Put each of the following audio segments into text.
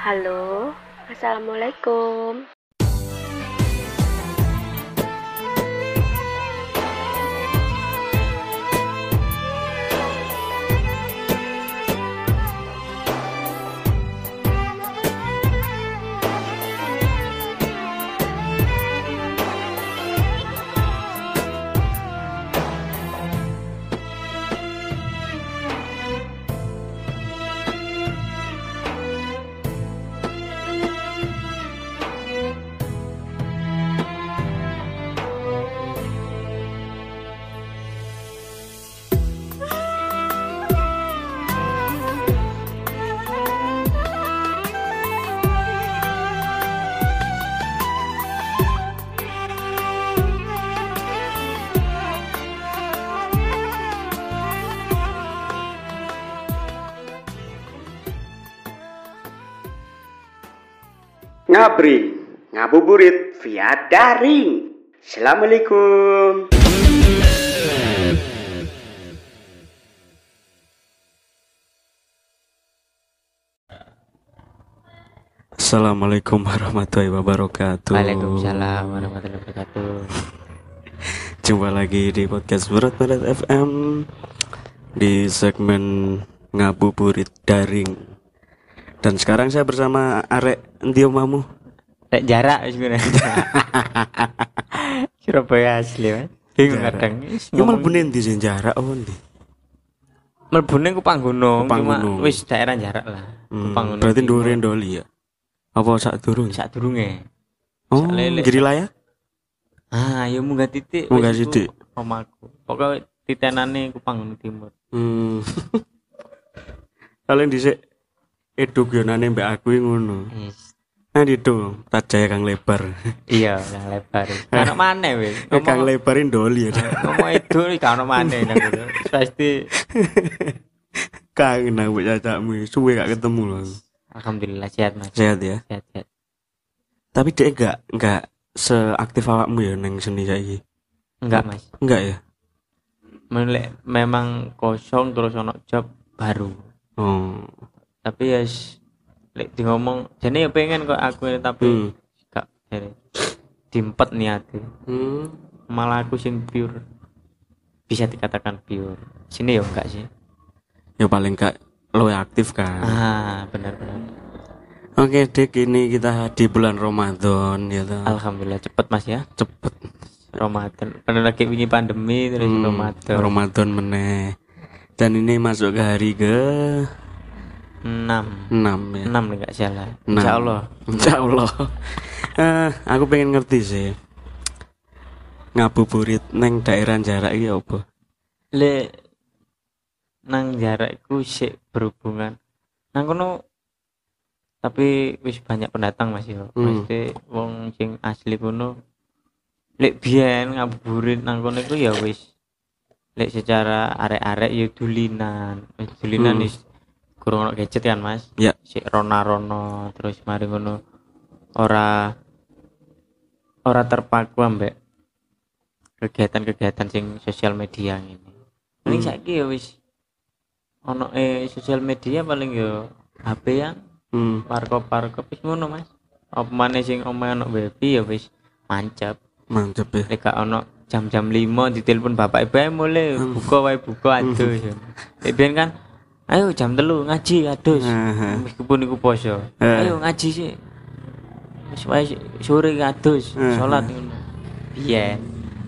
Halo, Assalamualaikum. Ngabri, ngabuburit via daring. Assalamualaikum. Assalamualaikum warahmatullahi wabarakatuh. Waalaikumsalam warahmatullahi wabarakatuh. Jumpa lagi di podcast Berat Berat FM di segmen ngabuburit daring. Dan sekarang saya bersama Arek Endi omamu? Lek jarak sebenarnya. Surabaya asli, Mas. Bingung kadang. Ya mlebu ndi sing jarak apa ndi? Melbune Kupang Gunung, Kupang cuma wis daerah jarak lah. Hmm, Kupang Gunung. berarti ndure ndoli ya. Apa sak durung? sak durunge. Oh, jadi layak? Ah, ya munggah titik. Munggah iku sithik. Omaku. Pokoke titenane Kupang Gunung Timur. Hmm. Kalian dhisik eduk yo nane mbak aku ngono. Yes. Nah itu tajaya kang lebar. Iya, yang lebar. Kan mana wis. Eh, kang lebarin doli ya. ngomong itu kan mana nang gitu. Pasti Kangen aku cacakmu. Suwe gak ketemu loh. alhamdulillah sehat Mas. Sehat ya. Sehat, sehat. Tapi dia enggak enggak seaktif awakmu ya neng seni saiki. Enggak, Mas. Enggak ya? Memang kosong terus ono job baru. Oh. Tapi ya s- lek di ngomong jadi ya pengen kok aku ini tapi Hmm. gak jadi dimpet niatnya Hmm. malah aku sing pure bisa dikatakan pure sini ya enggak sih Ya paling enggak lo aktif kan. ah benar-benar Oke, Dik, ini kita di bulan Ramadan ya toh. alhamdulillah cepet mas ya Cepet Ramadan pernah lagi wingi pandemi terus Hmm, Ramadan Ramadan meneh. Dan ini masuk ke hari ke 6 6 ya. 6 nih enggak salah Enam. Insya Allah Insya Allah. Eh, aku pengen ngerti sih. Ngabuburit neng daerah jarak iki apa? le nang jarakku sih berhubungan nang kono tapi wis banyak pendatang mas yo Hmm. mesti wong sing asli kono lek biyen ngabuburit nang kono iku ya wis lek secara arek-arek ya dulinan wis dulinan Hmm. wis kurang ono gadget kan mas Ya. sik rona-rono terus mari ngono ora ora terpaku ambek kegiatan-kegiatan sing sosial media ini paling Hmm. saiki ya wis ono eh sosial media paling ya HP yang Hmm. parkop parkop wis ngono mas apa maneh sing omahe ono baby ya wis mancap Mantep ya. lek ono jam-jam 5 ditelepon bapak ibu "Eh, mulai Hmm. buka wae buka adus lek biyen kan ayo jam telu ngaji adus. Meskipun iku poso. Ayo ngaji sih wis sore adus salat ngono. Biyen.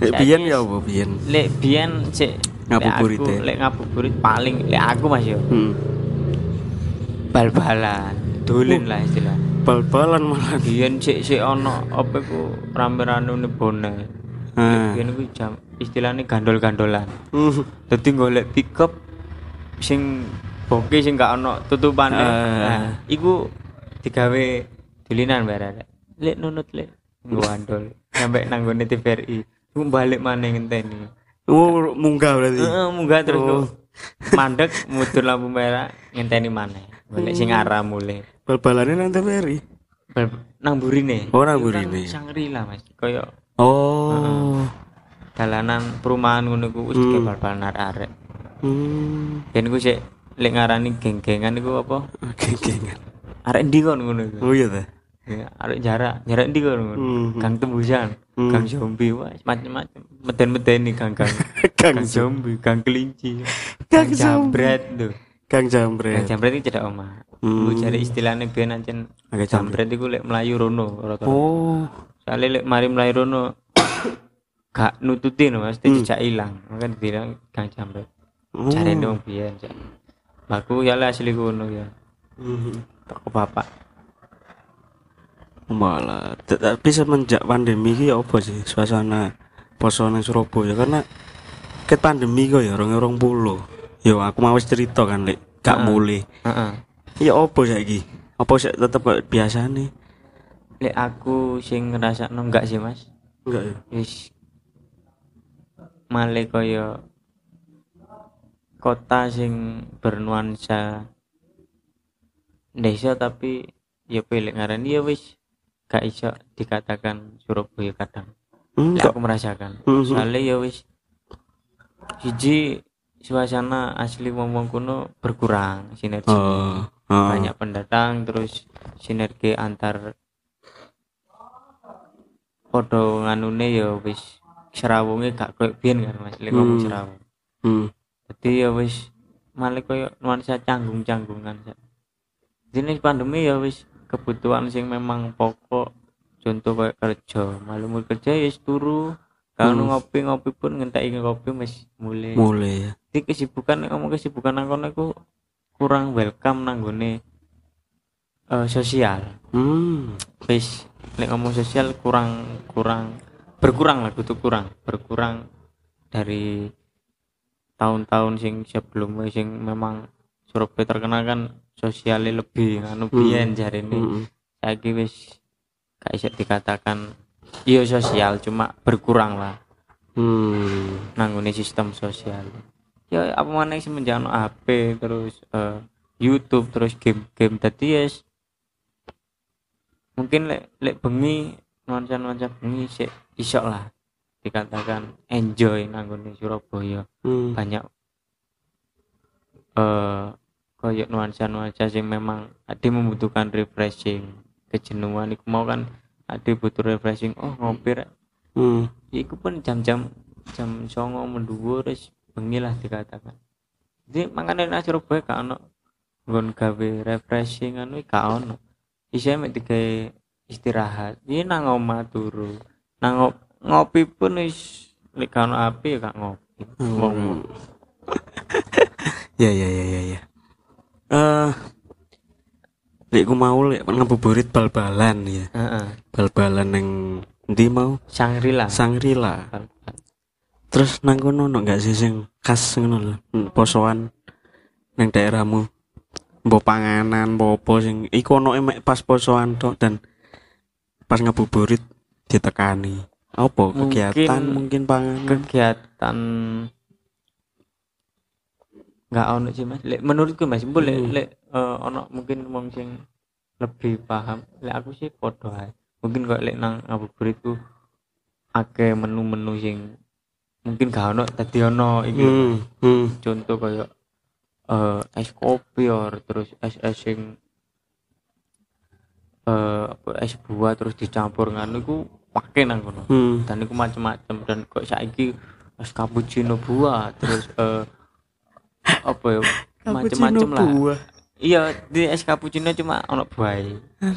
Biyen ya apa biyen? lek biyen sik Ngabuburit lek ya? lek ngabuburit paling lek aku Mas yo. Hmm. bal-balan dolen lah istilah. Bal-balan malah. biyen sik sik ono apa iku rame-rame bonek Ah. biyen iku jam istilahnya gandol-gandolan. Hmm. dadi golek pickup sing boke sing gak ono tutupane Ah. nah, iku digawe dulinan bare lek nunut lek ngandol sampai nanggone TVRI iku balik maneh ngenteni Oh, munggah berarti. Heeh, munggah terus Oh. mandek mutur lampu merah ngenteni maneh golek sing arah mulai Bal-balane nang TVRI. Bal- nang burine Oh, nang kan burine. Shangri-La Mas koyo Oh. dalanan perumahan ngono ku wis Hmm. bal-balan arek-arek Hmm. ben ku sik lek ngarani geng-gengan iku apa Geng-gengan. arek ndi kon ngono iku Oh iya ta. Ya, arek jarak jarak ndi kon ngono Mhm. gang tembusan Hmm. gang zombie wah macam-macam meden-medeni gang-gang Gang zombie gang kelinci Gang jambret tuh Gang gang jambret. jambret itu cedak omah Hmm. Lu cari istilahnya biyen ancen Gang jambret. jambret iku lek melayu rono Oh. soalnya lek mari melayu rono gak nututi no pasti Hmm. jejak ilang maka dibilang gang jambret Oh. cari dong biyen Cak. Aku ya lah asli kono ya Mhm. toko bapak Malah, tapi semenjak pandemi ini ya apa sih suasana poso nang Surabaya karena ket pandemi kok ya orang orang puluh. Yo aku mau cerita kan lek gak Heeh. mulai. Heeh. Ya apa saiki? Apa sih tetep biasa nih? lek aku sing ngrasakno enggak sih mas Enggak ya. wis male kaya kota sing bernuansa desa tapi ya pilih ngarani ya wis gak iso dikatakan Surabaya kadang Hmm, kok. aku merasakan Mhm. soalnya ya wis siji suasana asli wong-wong kuno berkurang sinergi Oh, oh. banyak pendatang terus sinergi antar podo nganune ya wis serawunge gak koyo biyen kan Mas lek ngomong Hmm. serawung Hmm. Dadi ya wis. Malah koyo nuansa canggung-canggungan jenis pandemi ya wis. Kebutuhan sing memang pokok contoh kayak kerja. Malu mau kerja ya wis turu. Kalau Hmm. ngopi-ngopi pun ngenteki kopi wis mulai Mulai ya. jadi kesibukan ngomong kesibukan kono iku kurang welcome nang gone eh, sosial. Hmm. wis nek ngomong sosial kurang kurang berkurang lah kudu kurang. Berkurang dari tahun-tahun sing sebelumnya sing memang Surabaya terkenal kan sosialnya lebih anu Hmm. biyen jarine Hmm. saiki wis gak iso dikatakan iya sosial cuma berkurang lah Hmm. nanggone sistem sosial ya apa mana semenjak ono HP terus eh, YouTube terus game-game tadi ya mungkin lek lek bengi nuansa nuansa bengi sih iso lah dikatakan enjoy nanggone Surabaya. Hmm. banyak eh koyok nuansa nuansa sing memang ada membutuhkan refreshing. Kejenuhan iku mau kan ada butuh refreshing. Oh ngopi rek. Hmm. iku pun jam-jam jam songo mendhuwur wis bengi lah dikatakan. Jadi makanya nang Surabaya gak ono nggon gawe refreshing anu gak ono. Isih mek digawe istirahat. Iki nang omah turu. Nang ngopi pun wis lek api ya gak ngopi Hmm. ya ya ya ya ya. Eh lek ku mau lek ngebuburit bal-balan ya. heeh Bal-balan nang ndi mau? Shangri-La Sangrila. Terus nang kono ono gak sih sing khas ngono lho, hmm, posoan nang daerahmu? Mbok panganan, mbok apa sing iku ono pas posoan tok dan pas ngabuburit ditekani. Apa? Mungkin- kegiatan? mungkin panganan? kegiatan. Nggak ono sih mas. Lek menurutku mas boleh Hmm. lek eh, ono mungkin wong sing lebih paham. Lek aku sih podo ae. Mungkin kok lek nang ngabuburit ku akeh menu-menu sing mungkin gak ono tadi ono iki. Hmm, hmm. contoh kayak eh es kopi or terus es es sing apa es buah terus dicampur nganu iku pakai nang kono Hmm. dan iku macam-macam dan kok saiki es cappuccino buah terus eh apa ya macam-macam lah buah. iya di es cappuccino cuma ono buah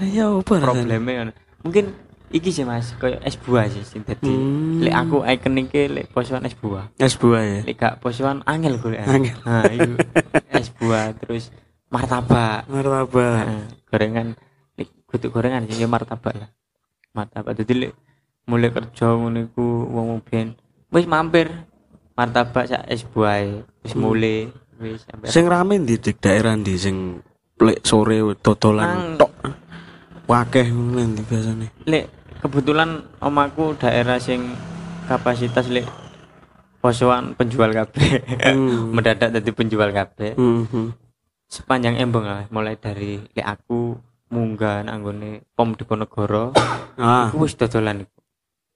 ya apa problemnya ngono. mungkin iki sih mas kayak es buah sih sing dadi Hmm. lek aku ikoniknya lek posoan es buah Es buah ya. lek gak posoan angel gue Angel. nah itu es buah terus martabak Martabak. Nah, gorengan lek kudu gorengan sih ya martabak lah martabak jadi lek mulai kerja ngono iku wong ben wis mampir martabak sak es buah e. wis Hmm. mulai wis sampai Sing rame di di daerah di sing lek sore dodolan tok. Wakeh ngono nanti biasanya. lek kebetulan omaku daerah sing kapasitas lek posoan penjual kabeh Hmm. mendadak jadi penjual kabeh Hmm, hmm. sepanjang embong lah mulai dari lek aku munggah nang nggone pom Diponegoro Ah, aku wis dodolan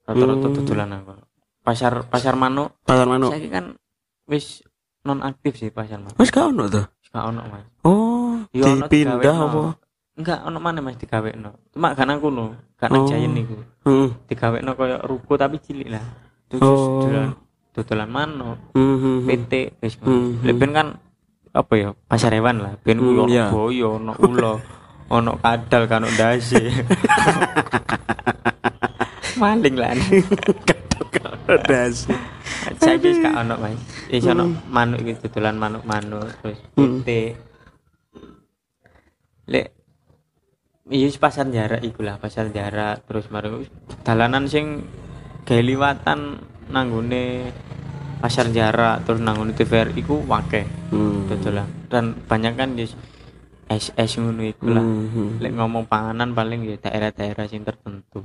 rata-rata Hmm. dodolan aku pasar pasar manuk pasar manuk. saiki kan wis non aktif sih pasar Mas gak ono tuh. gak ono mas Oh, ono dipindah digawekno. apa? enggak ono mana mas digawe no cuma gak nang kono gak nang Oh. Giant niku Heeh. digawe no koyo ruko tapi cilik lah terus Oh. dodolan dodolan manuk Hmm. PT wis Hmm. ngono. ben kan apa ya pasar hewan lah ben Hmm, ono iya. boyo ono ulo ono kadal kan ono ndase maling lah. Sih. saiki gak ono mas. Wis ono manuk iki dodolan manuk-manuk terus Hmm. PT lek iya pasar jarak iku lah pasar jarak terus marang dalanan sing gawe liwatan nanggone pasar jarak terus nanggone TVR iku wakeh. Hmm. dodolan dan banyak kan yes, es es ngono iku lah Hmm. lek ngomong panganan paling ya daerah-daerah sing tertentu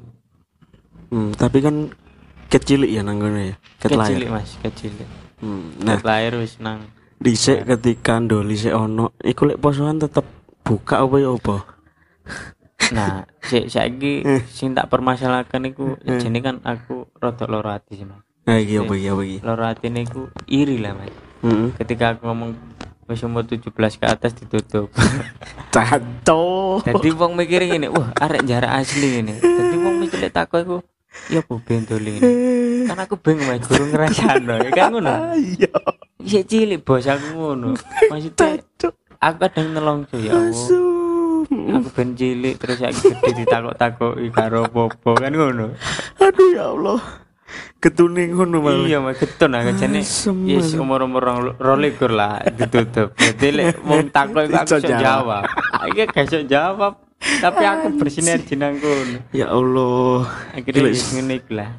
Hmm, tapi kan kecil ya nanggone ya. Ket kecil mas kecil Hmm. nah. Nah, lahir wis nang dhisik ketika ndoli sik ono, iku lek posoan tetep buka apa ya apa? nah si saiki sing tak permasalahkan iku jane kan aku rada loro ati sih mas Nah, iki apa iki apa iki? ati niku iri lah mas Heeh. ketika aku ngomong wis umur 17 ke atas ditutup Caco. Jadi wong mikir ngene, wah arek jarak asli ngene. Jadi wong mikir takok iku ya bentol ini. Kan aku bingung mas guru ngrasano ya kan ngono. Iya. Isih cilik bos aku ngono. Maksudnya aku kadang nelongso ya. Aku ben cilik terus saiki gede ditakok-takoki karo apa kan ngono. Aduh ya Allah. Ketuning ngono malah. Iya mas getun aku jane yes umur-umur rolikur lah ditutup. Jadi lek wong takok iku aku Iso jawab. jawab. Iki gak iso jawab. Tapi aku bersinergi nang kono. Ya Allah. Akhirnya ngene iku lah.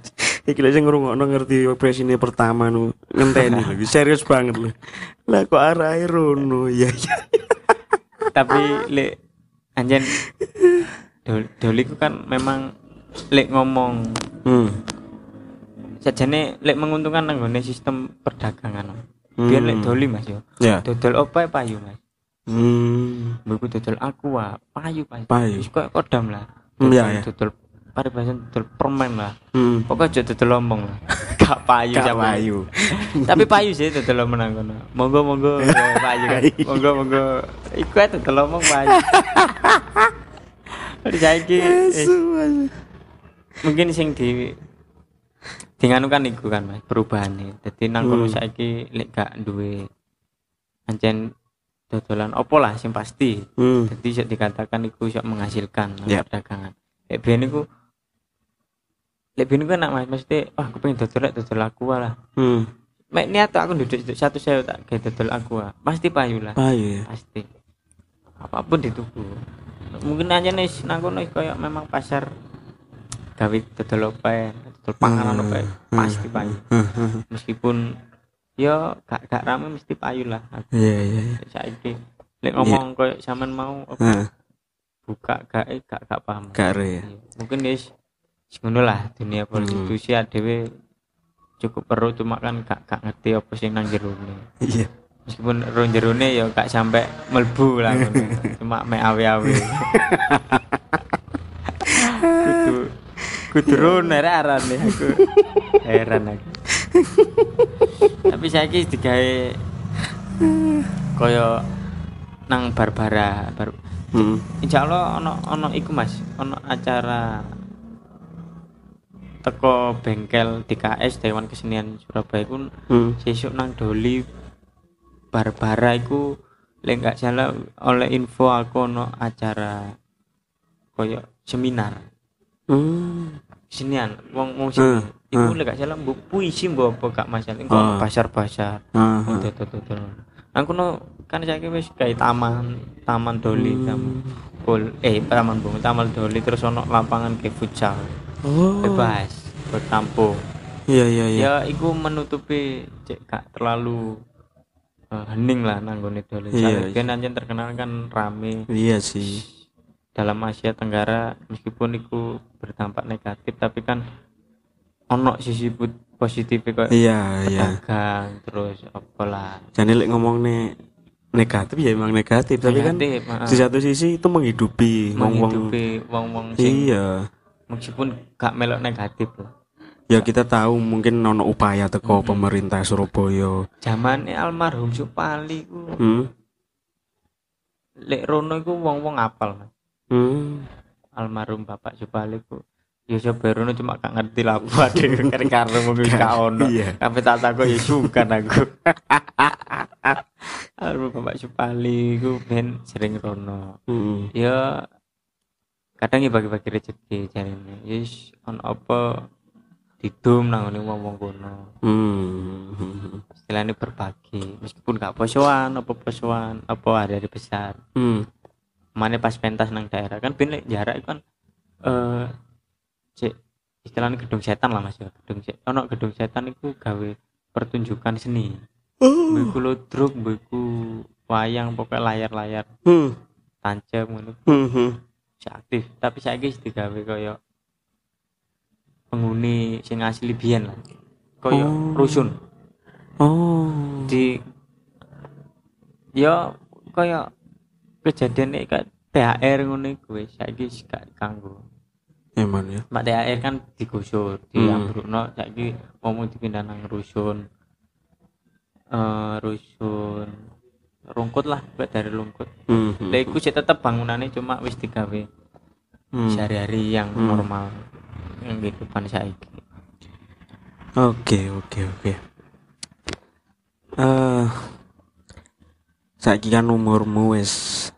Iki lek sing ngrungokno ngerti presine pertama nu ngenteni lho. Serius banget lho. Lah kok arahe rono. Ya ya. tapi lek anjen dol- doli ku kan memang lek ngomong Hmm. sajane lek menguntungkan nang nggone sistem perdagangan biar lek doli mas yo Ya. dodol opo payu mas Hmm. Mbok dodol aqua payu payu Payu. wis koyo kodam lah Hmm, ya, ya. dodol paribasan dodol permen lah Hmm. pokoknya aja dodol lombong lah gak payu Gak siapa. payu. tapi payu sih dodol lombong nang kono monggo monggo ya, payu kan monggo monggo iku ae dodol lombong payu Jadi saiki wis mungkin sing di dengan kan iku kan mas perubahan jadi nang kono Hmm. saiki lek gak duwe ancen dodolan opo lah sing pasti. Hmm. jadi bisa dikatakan iku bisa menghasilkan Ya. perdagangan. Lek biyen iku lek biyen iku enak mas. Mesti wah aku pengen dodol lek dodol aku lah. Hmm. mek niat tuh aku duduk satu saya tak kayak dodol aku pasti payu lah. Payu ya. pasti. Apa pun dituku mungkin aja nih nang kono kayak memang pasar gawe dodol ope dodol panganan ope pasti payu. Meskipun ya gak gak rame mesti payu lah. Iya iya iya. saiki. Lek ngomong kayak sampean mau apa, Nah, buka gak eh, gak gak paham. Kare ya. Iya. mungkin wis ngono lah dunia prostitusi dhewe cukup perlu cuma kan gak gak ngerti apa sing nang jerone. Iya. meskipun ron jerone ya gak sampai melbu lah ngono. cuma mek awe-awe. Kudu kudu ron era nih aku. Heran aku tapi saiki digawe koyo nang barbara bar Hmm. Insya Allah ono ono iku mas ono acara teko bengkel DKS Dewan Kesenian Surabaya ku Hmm. sesuk nang Doli Barbara iku lek gak salah oleh info aku ono acara koyo seminar Hmm. kesenian wong seni Hmm, iku hmm. lek gak salah mbok puisi mbok apa gak masalah iku Ah. pasar-pasar Ah. Oh, tuh, tuh, tuh. Aku no kan saya wis kayak taman, taman doli, Hmm. taman bol, eh taman bung, taman doli terus ono lapangan kayak futsal, Oh. bebas, bertampung. Iya iya iya. Ya, iku menutupi cek gak terlalu eh, hening lah nanggone doli. Iya, Iya, kan anjen terkenal kan rame Iya sih. dalam Asia Tenggara meskipun iku berdampak negatif tapi kan ono sisi positif kok Iya iya. pedagang terus apalah. Jadi lek ngomong nih negatif ya emang negatif, tapi kan Negatif, ah. di satu sisi itu menghidupi menghidupi wong-wong Iya. meskipun gak melok negatif loh. Ya kita tahu mungkin nono upaya teko Mm-mm. pemerintah Surabaya. Zamane almarhum Supali ku. Hmm? Lek rono iku wong-wong apal hmm? Almarhum Bapak Supali ku ya seberono cuma gak ngerti lah buat kan karo mungkin gak ono. Iya. Tapi tak takut ya sukan aku. Almarhum Bapak Supali ku ben sering rono. Hmm. Ya kadang ya bagi-bagi rezeki jarine yes on apa didum nang ngene wong-wong kono. Hmm. Istilahnya berbagi. Meskipun gak posoan apa posoan apa hari-hari besar. Hmm. Mana pas pentas nang daerah kan ben jarak kan eh cek istilahnya gedung setan lah mas ya. Gedung se ono gedung setan itu gawe pertunjukan seni. Oh. Buku ludruk buku wayang pokoknya layar-layar. Hmm. Tancap ngono. Hmm hmm. si aktif. Tapi saya guys digawe kaya penghuni sing asli biyen lah. Kaya Oh. rusun. Oh. Di ya kaya kejadian ini kayak THR ngono iku wis saiki gak kanggo emang ya Mak THR kan digusur, di Hmm. saiki ngomong dipindah nang rusun. Eh rusun rungkut lah, buat dari rungkut. hmm. Lah iku sih tetep bangunannya cuma wis digawe Hmm. sehari-hari yang Hmm. normal yang kehidupan saiki. Oke oke oke. Eh saiki kan umurmu wis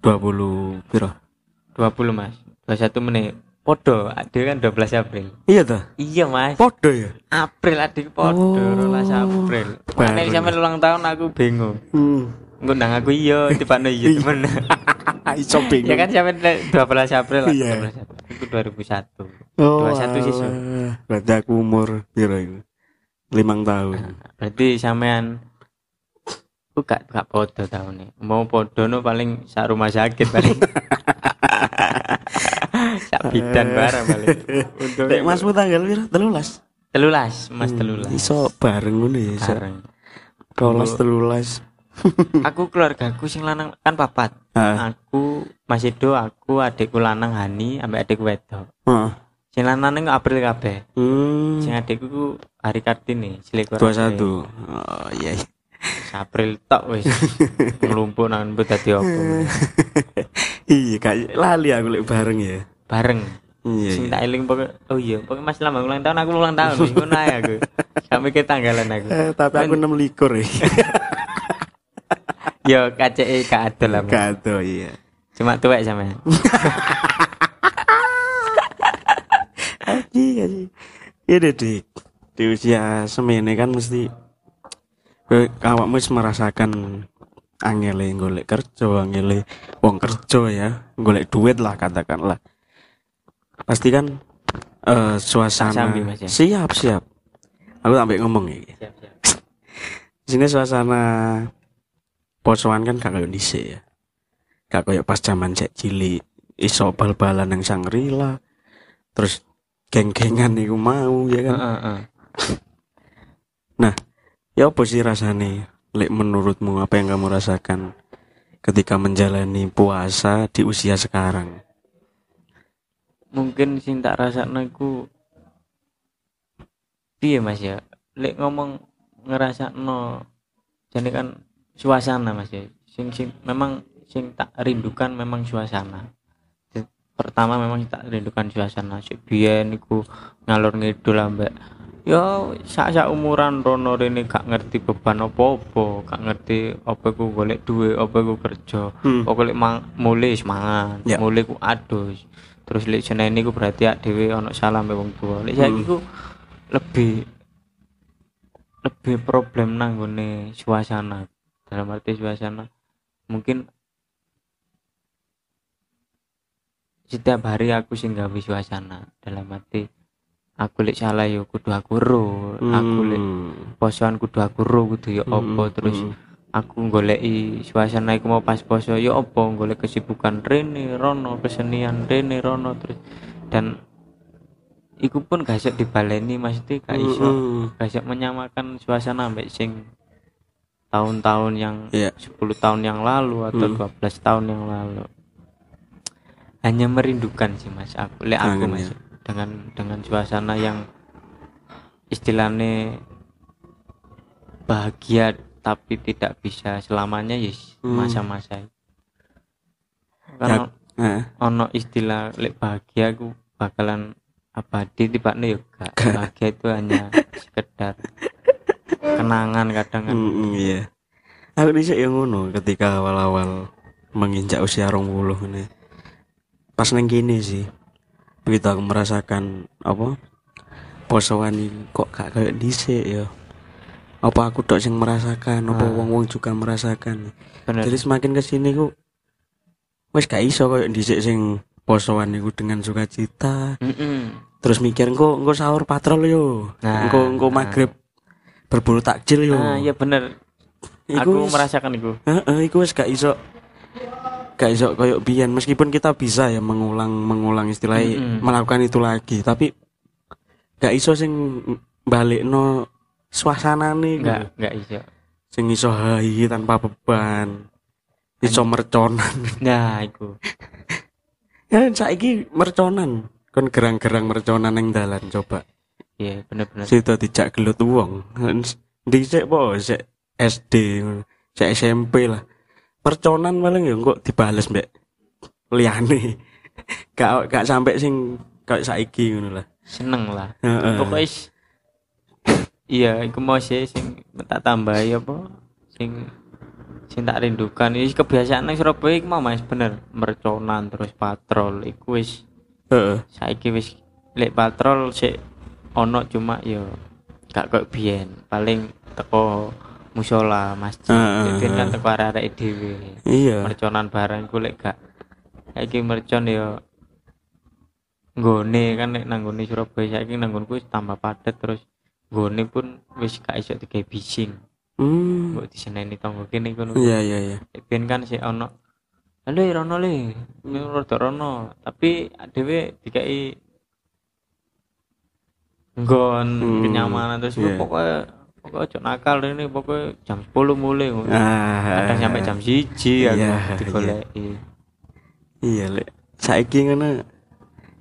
20 piro? 20 Mas. 21 menit. Podo, adik kan 12 April. Iya ta? Iya Mas. Podo ya? April adik podo, Oh. 12 April. Mana Baru. sampe ulang tahun aku bingung. Hmm. Ngundang aku iya, tibane iya temen. Iso bingung. ya kan sampai 12 April lah Iya. 12 April. itu 2001 Oh, 21 sih, Su. alah. Berarti aku umur piro iku? Limang tahun. berarti sampean aku gak gak podo tahun nih mau podo no paling sak rumah sakit paling sak bidan bareng paling untuk Dek masmu tanggal piro? 13. telulas mas telulas Iso bareng ngono ya, iso. bareng 12 telulas. aku keluargaku sing lanang kan papat Heeh. aku Mas Edo aku adikku lanang Hani ambek adikku wedok Heeh. sing lanang ning April kabeh Hmm. sing adikku ku hari Kartini selikur 21. Oh iya. iya. April tok wis ngelumpuk nang dadi opo Iya, kayak lali aku lek bareng ya. Bareng Iya. sing iya. tak eling pokok oh iya pokoknya Mas Lambang ulang tahun aku ulang tahun ngono ae aku sampai ke tanggalan aku Eh, tapi aku 6 likur ya. yo KCE gak adol lah Mas. Kado iya. cuma tuwek sampean Aji, aji. Iya deh, Dik. Di usia semene kan mesti awakmu merasakan angele golek kerja, angele wong kerja ya, golek duit lah katakanlah. Pasti kan eh suasana Mas, ya? siap siap. Aku sampai ngomong iki. siap siap sini suasana posoan kan gak kayak dhisik ya gak kayak pas zaman cek cilik iso bal-balan yang Sangrila terus geng-gengan iku mau ya kan Heeh, heeh. ya apa sih rasane lek menurutmu apa yang kamu rasakan ketika menjalani puasa di usia sekarang mungkin sing tak rasakno iku piye Mas ya? Lek ngomong ngerasakno jadi kan suasana Mas ya? Sing sing memang sing tak rindukan memang suasana. Pertama memang tak rindukan suasana. Sik biyen iku ngalor ngidul ambek ya sak sak umuran rono rene gak ngerti beban apa-apa gak ngerti apa iku golek duit apa iku kerja hmm. pokoknya mang mulai wis mangan Ya. mulai ku adus terus lek Senin iku berarti ak dhewe ana salam mbek wong tua lek saiki Hmm. ku lebih lebih problem nang nggone suasana dalam arti suasana mungkin setiap hari aku sing gawe suasana dalam arti aku lek salah yo kudu aku ro aku lek Hmm. posoan kudu aku ro kudu yo apa Hmm, terus hmm. Aku goleki suasana iku mau pas poso ya apa golek kesibukan rene rono kesenian rene rono terus dan iku pun gak iso dibaleni maksudnya gak iso gak iso menyamakan suasana ambek sing tahun-tahun yang Iya. 10 tahun yang lalu atau Hmm. 12 tahun yang lalu hanya merindukan sih mas aku lek aku mas ya. dengan dengan suasana yang istilahnya bahagia tapi tidak bisa selamanya yes Hmm. masa-masa itu. karena Heeh. ono istilah lek bahagia aku bakalan abadi tiba gak Gak. bahagia itu hanya sekedar kenangan kadang kan Mm, mm, iya. Aku dhisik yang ngono ketika awal-awal menginjak usia rong puluh ini. Pas neng gini sih. Begitu aku merasakan apa? Posoan kok gak kayak dhisik ya. Apa aku tok sing merasakan, apa Ah. wong-wong juga merasakan. bener Jadi semakin ke sini ku wis gak iso kayak dhisik sing posoan iku dengan sukacita. Mm-mm. Terus mikir engko engko sahur patrol yo. Nah, engko engko nah. maghrib berburu takjil yo. ah ya bener Iku aku wis- merasakan itu Heeh, iku wis gak iso gak iso koyo biyen meskipun kita bisa ya mengulang mengulang istilahnya Mm-mm. melakukan itu lagi tapi gak iso sing balikno suasanane iku. nggak nggak iso. Sing iso hahi tanpa beban. Iso merconan. Nah itu ya saiki merconan. Kon gerang-gerang merconan ning dalan coba. Iya bener-bener. Situ dijak gelut wong. Dhisik po? Sik SD sik SMP lah. Perconan paling ya kok dibales mbek. Liyane. Gak gak sampai sing kayak saiki ngono lah. Seneng lah. Heeh. pokoknya iya iku mau sih sing tak tambahi apa sing sing tak rindukan. Ini kebiasaan nang Surabaya iku mau mas bener. Merconan terus patrol iku wis. Heeh. Saiki wis lek patrol sik ono cuma yo gak kok biyen. Paling teko musola masjid Heeh, Jadi kan heeh. teko arek-arek dhewe. Iya. Merconan bareng ku lek gak saiki mercon yo nggone kan nek nang Surabaya saiki nang tambah padet terus nggone pun wis gak iso digawe bising hmm. Mbok diseneni tangga kene ngono. Iya iya iya. Ben kan sik ono Halo Rono le, rada Rono, tapi dhewe dikai nggon Hmm, kenyamanan terus iya. pokoknya pokoknya ojo nakal ini pokoknya jam 10 mulai ah kadang sampai jam siji aku Iya, digoleki. iya lek saiki ngono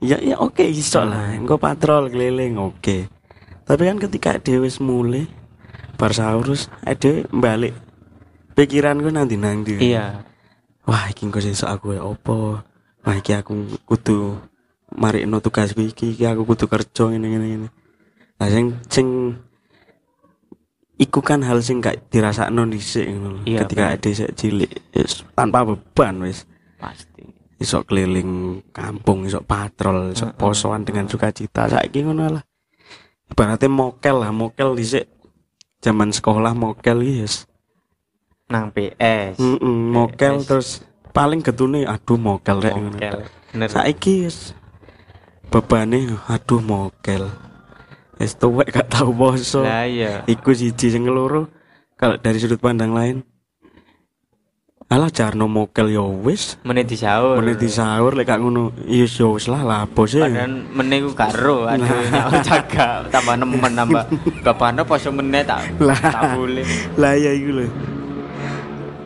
ya ya oke iso lah. Engko patrol keliling oke tapi kan ketika dhewe wis mulai bar sahur terus dhewe balik pikiranku nanti nanti iya. Wah iki engko sesuk aku ya opo wah iki aku kudu marikno tugasku iki iki aku kudu kerja ngene ngene ngene. Nah sing sing iku kan hal sing gak dirasakno dhisik ngono. Iya, ketika sik cilik wis tanpa beban wis. Pasti. Iso keliling kampung iso patrol iso Heeh. posoan dengan sukacita saiki ngono lah ibaratnya mokel lah mokel dhisik zaman sekolah mokel yes nang PS Mm-mm, mokel Wes. terus paling getune aduh mokel rek mokel bener Saiki wis bebane aduh mokel. Wis tuwek gak tau poso. lah iya Iku siji sing loro kalau dari sudut pandang lain. Alah jarno mokel ya wis. menit di sahur Meneh di sahur lek gak ngono ya ya wis lah lapo sih. padahal menit ku karo aduh nyawa jaga tambah nemen nambah kapan poso menit tak tak boleh Lah ya iku lho.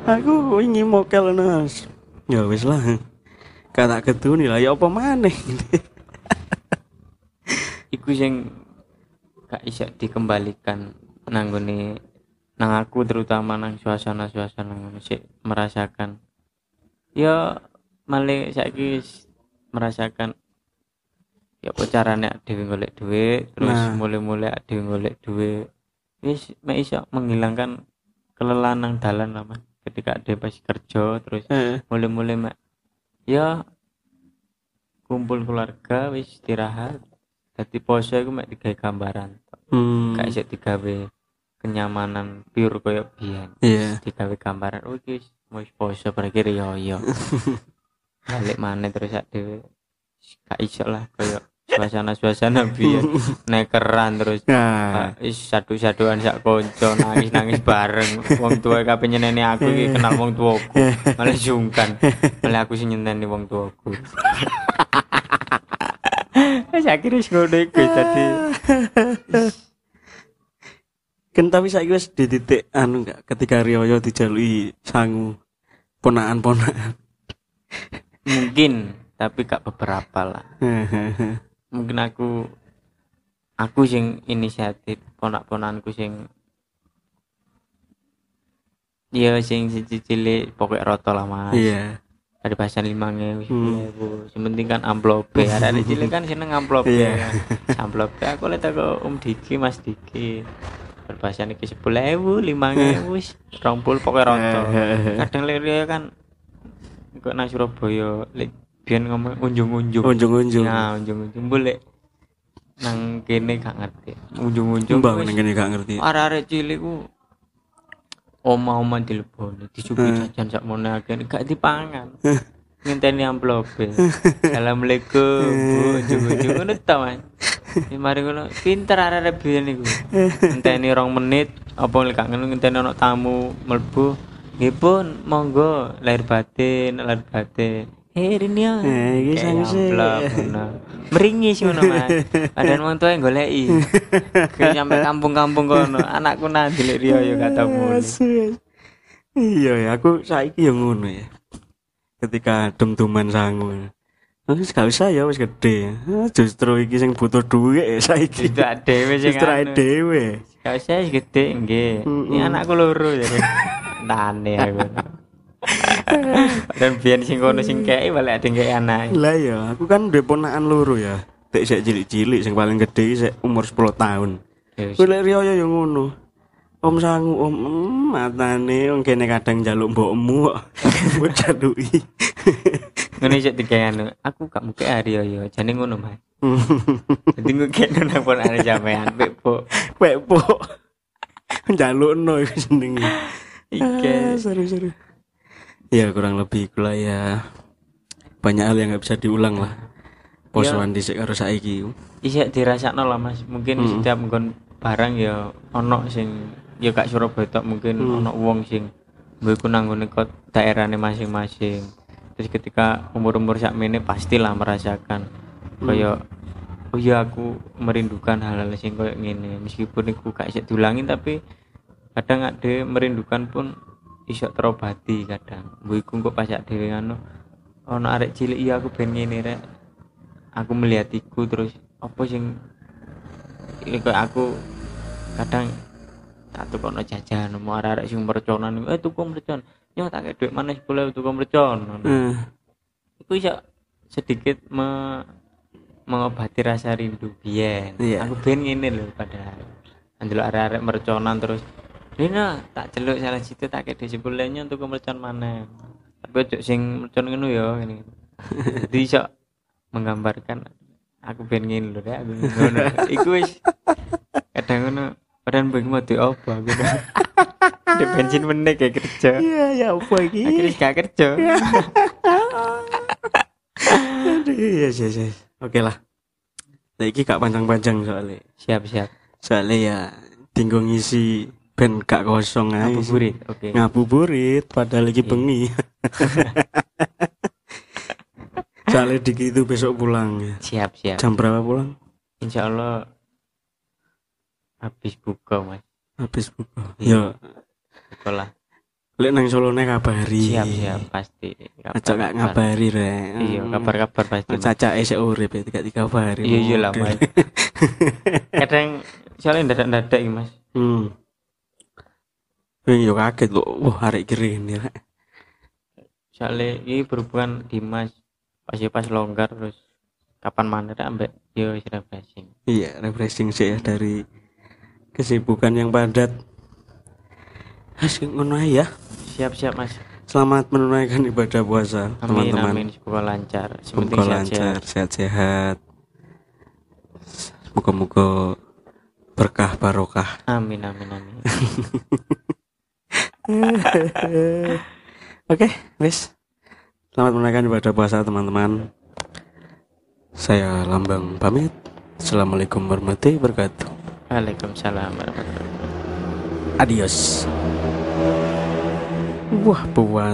Aku wingi mokel nas. Ya wis lah. Kata ketuni lah ya apa maneh. iku sing gak iso dikembalikan nang nggone nang aku terutama nang suasana-suasana ngono sik merasakan ya malah saiki wis merasakan ya apa carane dhewe golek duit terus Nah. mulai-mulai dhewe golek duit wis mek iso menghilangkan kelelahan nang dalan lah Mas. ketika dhewe pas kerja terus Heeh. mulai-mulai mak ya kumpul keluarga wis istirahat jadi poso iku mek digawe gambaran Hmm. gak isih digawe kenyamanan pure koyo biyen Iya. digawe gambaran oh iki mau poso berakhir ya ya balik mana terus sak dhewe gak iso lah koyo suasana-suasana biyen nekeran terus Nah, is sadu-saduan sak konco nangis-nangis bareng. Wong tua kabeh nyeneni aku iki kenal wong tuaku. Malah sungkan. Malah aku sing nyeneni wong tuaku. Saya kira wis ngono iku dadi kan tapi saiki wis di titik anu enggak ketika Rioyo dijalui sangu ponakan-ponakan. mungkin tapi gak beberapa lah. Mungkin aku aku sing inisiatif ponak-ponanku sing Iya sing siji cilik pokok roto lah mas Iya. ada pasan lima ngewu Hmm. yang penting kan amplop ada di cilik kan seneng amplop Iya. kan amplop aku lihat aku om Diki mas Diki berpasan iki sepuluh ewu lima ngewu rompul pokoknya roto kadang lihat kan kok nang Surabaya lek biyen ngomong unjung-unjung. Unjung-unjung. nah unjung-unjung. Boleh nang kene gak ngerti. Unjung-unjung Mbak wis ning kene gak ngerti. arek-arek cilik ku oma-oma dileboni disuguhi Hmm. jajan sak mono akeh gak dipangan ngenteni amplop Assalamualaikum Bu ujung-ujung ngono ta Mas Ya mari ngono pinter arek-arek biyen niku ngenteni rong menit apa lek ngono ngenteni ana tamu mlebu nggih pun monggo lahir batin lahir batin Eh, ini ya. Eh, iki amplop, ngono. Meringis ngono, Mas. Padahal wong tuwa goleki. Kayak nyampe kampung-kampung kono, anakku nang dilek riyo ya muni. Iya ya, aku saiki ya ngono ya. Ketika dem-deman sangu. Wis gak usah ya wis gede. Ah, Justru iki sing butuh duit ya saiki. Itu dhewe sing Justru anu. dhewe. Gak usah wis gede nggih. Ini anakku loro ya. Tane aku. Dan biyen sing kono sing kei balik ada kei anak. Lah ya, aku kan duwe ponakan loro ya. Tek sik cilik-cilik sing paling gede sik umur 10 tahun. Ya wis. Kuwi lek riyo ya ngono. Om sangu om mm, matane wong kene kadang njaluk mbokmu kok. Mbok jaluki. Ngono isuk digawe anu. Aku gak muke hari yo yo. Jane ngono, Mas. Dadi gue kene nang pon ana sampean pepo. Pepo. Njalukno iku jenenge. Ike. seru-seru. Ya kurang lebih kula ya banyak hal yang nggak bisa diulang lah. Posoan dhisik karo saiki. Isik dirasakno lah Mas. Mungkin Hmm. setiap nggon barang ya ono sing ya gak Surabaya tok mungkin Hmm. ono wong sing mbok iku nang ngene kok daerahne masing-masing. Terus ketika umur-umur sakmene pastilah merasakan kaya oh iya aku merindukan hal-hal sing koyo ngene meskipun iku gak isik diulangi tapi kadang ada merindukan pun iso terobati kadang mbok iku kok pas dhewe anu ono arek cilik iya aku ben ngene rek aku melihat iku terus apa sing aku kadang tak tukono jajan mau arek-arek sing merconan. Eh tuku mercon. Yo tak kei dhuwit mana 10 tuku mercon. Eh, iku iso sedikit me- mengobati rasa rindu biyen. Iya. aku ben ngene lho padahal. Andelok arek-arek merconan terus Dina tak celuk salah situ tak kei dhuwit 10 nyo tuku mercon mana tapi ojo sing mercon ngono ya ngene. Jadi iso menggambarkan aku ben ngene lho rek aku ngono iku wis kadang ngono padahal mau di apa aku di bensin meneh kayak kerja Iya ya apa iki? akhirnya gak kerja Iya yes, yes, yes. Oke lah. Saiki gak panjang-panjang soalnya. siap siap Soalnya ya tinggal ngisi ben gak kosong aja. ngabuburit oke Ngabuburit padahal lagi Iya. bengi. Soalnya Diki itu besok pulang ya. siap siap Jam berapa pulang? insya Allah habis buka mas Habis buka. Iya. Ya, sekolah lek nang Solo nek kabari. siap siap pasti Aja gak ngabari rek. iya kabar kabar pasti. Caca esek urip ya tiga tiga hari. iya iya lah mas kadang soalnya dadak dadak iki mas Hmm. Yo kaget lho. Wah, arek kiri ini rek. soalnya ini berhubungan di mas pas pas longgar terus kapan mana ambek yo refreshing Iya, refreshing sih ya dari kesibukan yang padat. As ngono ya. siap siap mas Selamat menunaikan ibadah puasa, teman-teman. amin semoga lancar Semoga lancar, sehat-sehat. Moga-moga berkah barokah. amin amin amin Oke, wis. Selamat menunaikan ibadah puasa, teman-teman. Saya Lambang pamit. Assalamualaikum warahmatullahi wabarakatuh. Waalaikumsalam warahmatullahi wabarakatuh Adios. Wah, puas.